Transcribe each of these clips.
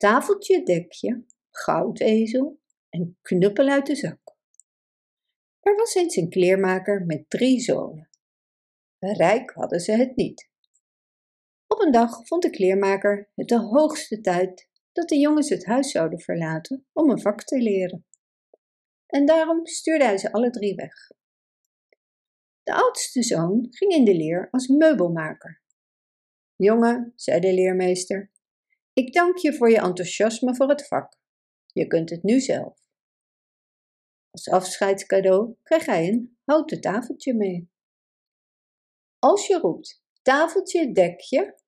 tafeltje, dekje, goudezel en knuppel uit de zak. Er was eens een kleermaker met drie zonen. Rijk hadden ze het niet. Op een dag vond de kleermaker het de hoogste tijd dat de jongens het huis zouden verlaten om een vak te leren. En daarom stuurde hij ze alle drie weg. De oudste zoon ging in de leer als meubelmaker. Jongen, zei de leermeester, ik dank je voor je enthousiasme voor het vak. Je kunt het nu zelf. Als afscheidscadeau kreeg hij een houten tafeltje mee. Als je roept, tafeltje, dekje,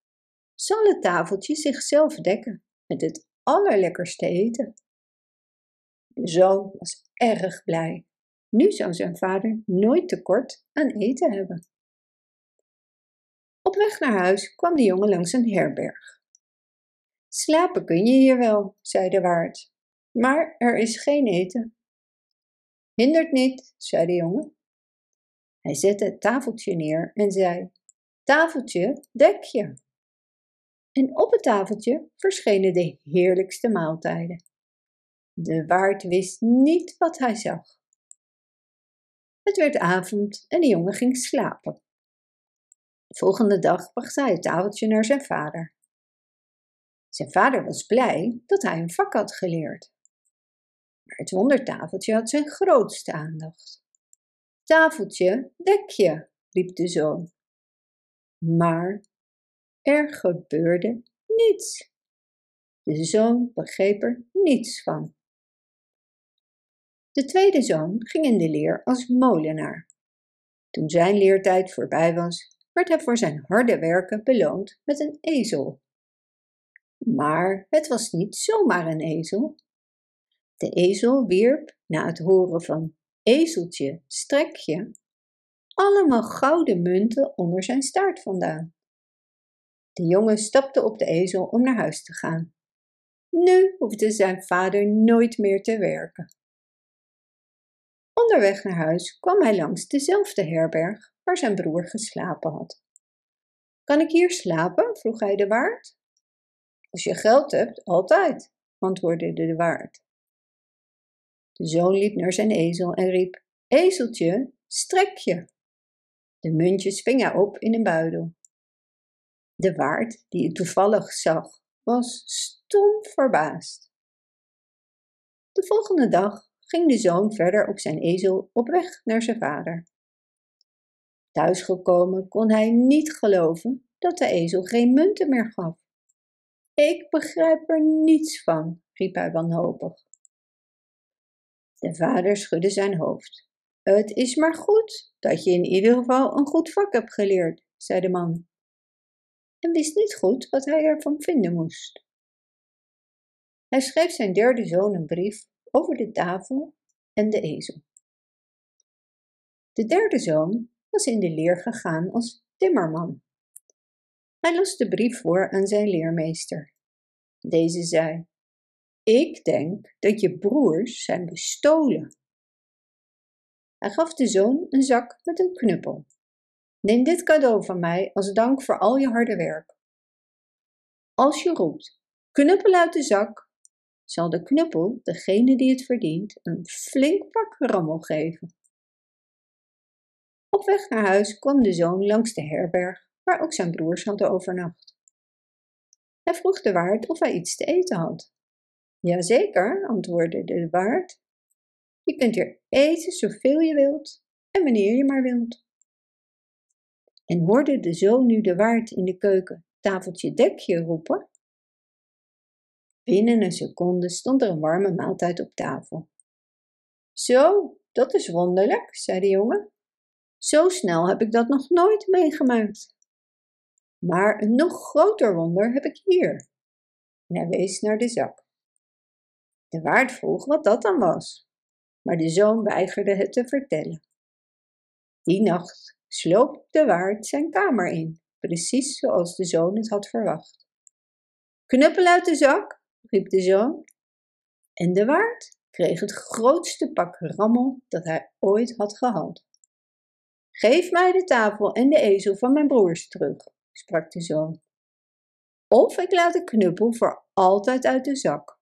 zal het tafeltje zichzelf dekken met het allerlekkerste eten. De zoon was erg blij. Nu zou zijn vader nooit tekort aan eten hebben. Op weg naar huis kwam de jongen langs een herberg. Slapen kun je hier wel, zei de waard, maar er is geen eten. Hindert niet, zei de jongen. Hij zette het tafeltje neer en zei: Tafeltje, dek je. En op het tafeltje verschenen de heerlijkste maaltijden. De waard wist niet wat hij zag. Het werd avond en de jongen ging slapen. De volgende dag bracht hij het tafeltje naar zijn vader. Zijn vader was blij dat hij een vak had geleerd. Maar het wondertafeltje had zijn grootste aandacht. Tafeltje, dek je, riep de zoon. Maar er gebeurde niets. De zoon begreep er niets van. De tweede zoon ging in de leer als molenaar. Toen zijn leertijd voorbij was, werd hij voor zijn harde werken beloond met een ezel. Maar het was niet zomaar een ezel. De ezel wierp, na het horen van ezeltje, strekje, allemaal gouden munten onder zijn staart vandaan. De jongen stapte op de ezel om naar huis te gaan. Nu hoefde zijn vader nooit meer te werken. Onderweg naar huis kwam hij langs dezelfde herberg waar zijn broer geslapen had. Kan ik hier slapen? vroeg hij de waard. Als je geld hebt, altijd, antwoordde de waard. De zoon liep naar zijn ezel en riep: Ezeltje, strek je. De muntjes ving hij op in een buidel. De waard, die het toevallig zag, was stom verbaasd. De volgende dag ging de zoon verder op zijn ezel op weg naar zijn vader. Thuisgekomen kon hij niet geloven dat de ezel geen munten meer gaf. Ik begrijp er niets van, riep hij wanhopig. De vader schudde zijn hoofd. Het is maar goed dat je in ieder geval een goed vak hebt geleerd, zei de man, en wist niet goed wat hij ervan vinden moest. Hij schreef zijn derde zoon een brief over de tafel en de ezel. De derde zoon was in de leer gegaan als timmerman. Hij las de brief voor aan zijn leermeester. Deze zei: Ik denk dat je broers zijn bestolen. Hij gaf de zoon een zak met een knuppel. Neem dit cadeau van mij als dank voor al je harde werk. Als je roept, knuppel uit de zak, zal de knuppel degene die het verdient een flink pak rammel geven. Op weg naar huis kwam de zoon langs de herberg waar ook zijn broers hadden overnacht. Hij vroeg de waard of hij iets te eten had. Jazeker, antwoordde de waard. Je kunt hier eten zoveel je wilt en wanneer je maar wilt. En hoorde de zoon nu de waard in de keuken tafeltje dekje roepen? Binnen een seconde stond er een warme maaltijd op tafel. Zo, dat is wonderlijk, zei de jongen. Zo snel heb ik dat nog nooit meegemaakt. Maar een nog groter wonder heb ik hier. En hij wees naar de zak. De waard vroeg wat dat dan was, maar de zoon weigerde het te vertellen. Die nacht sloop de waard zijn kamer in, precies zoals de zoon het had verwacht. Knuppel uit de zak, riep de zoon. En de waard kreeg het grootste pak rammel dat hij ooit had gehad. Geef mij de tafel en de ezel van mijn broers terug, sprak de zoon. Of ik laat de knuppel voor altijd uit de zak.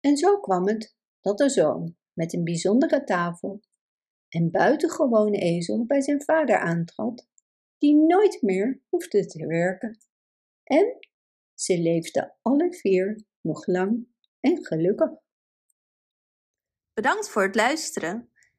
En zo kwam het dat de zoon met een bijzondere tafel en buitengewone ezel bij zijn vader aantrad, die nooit meer hoefde te werken. En ze leefden alle vier nog lang en gelukkig. Bedankt voor het luisteren.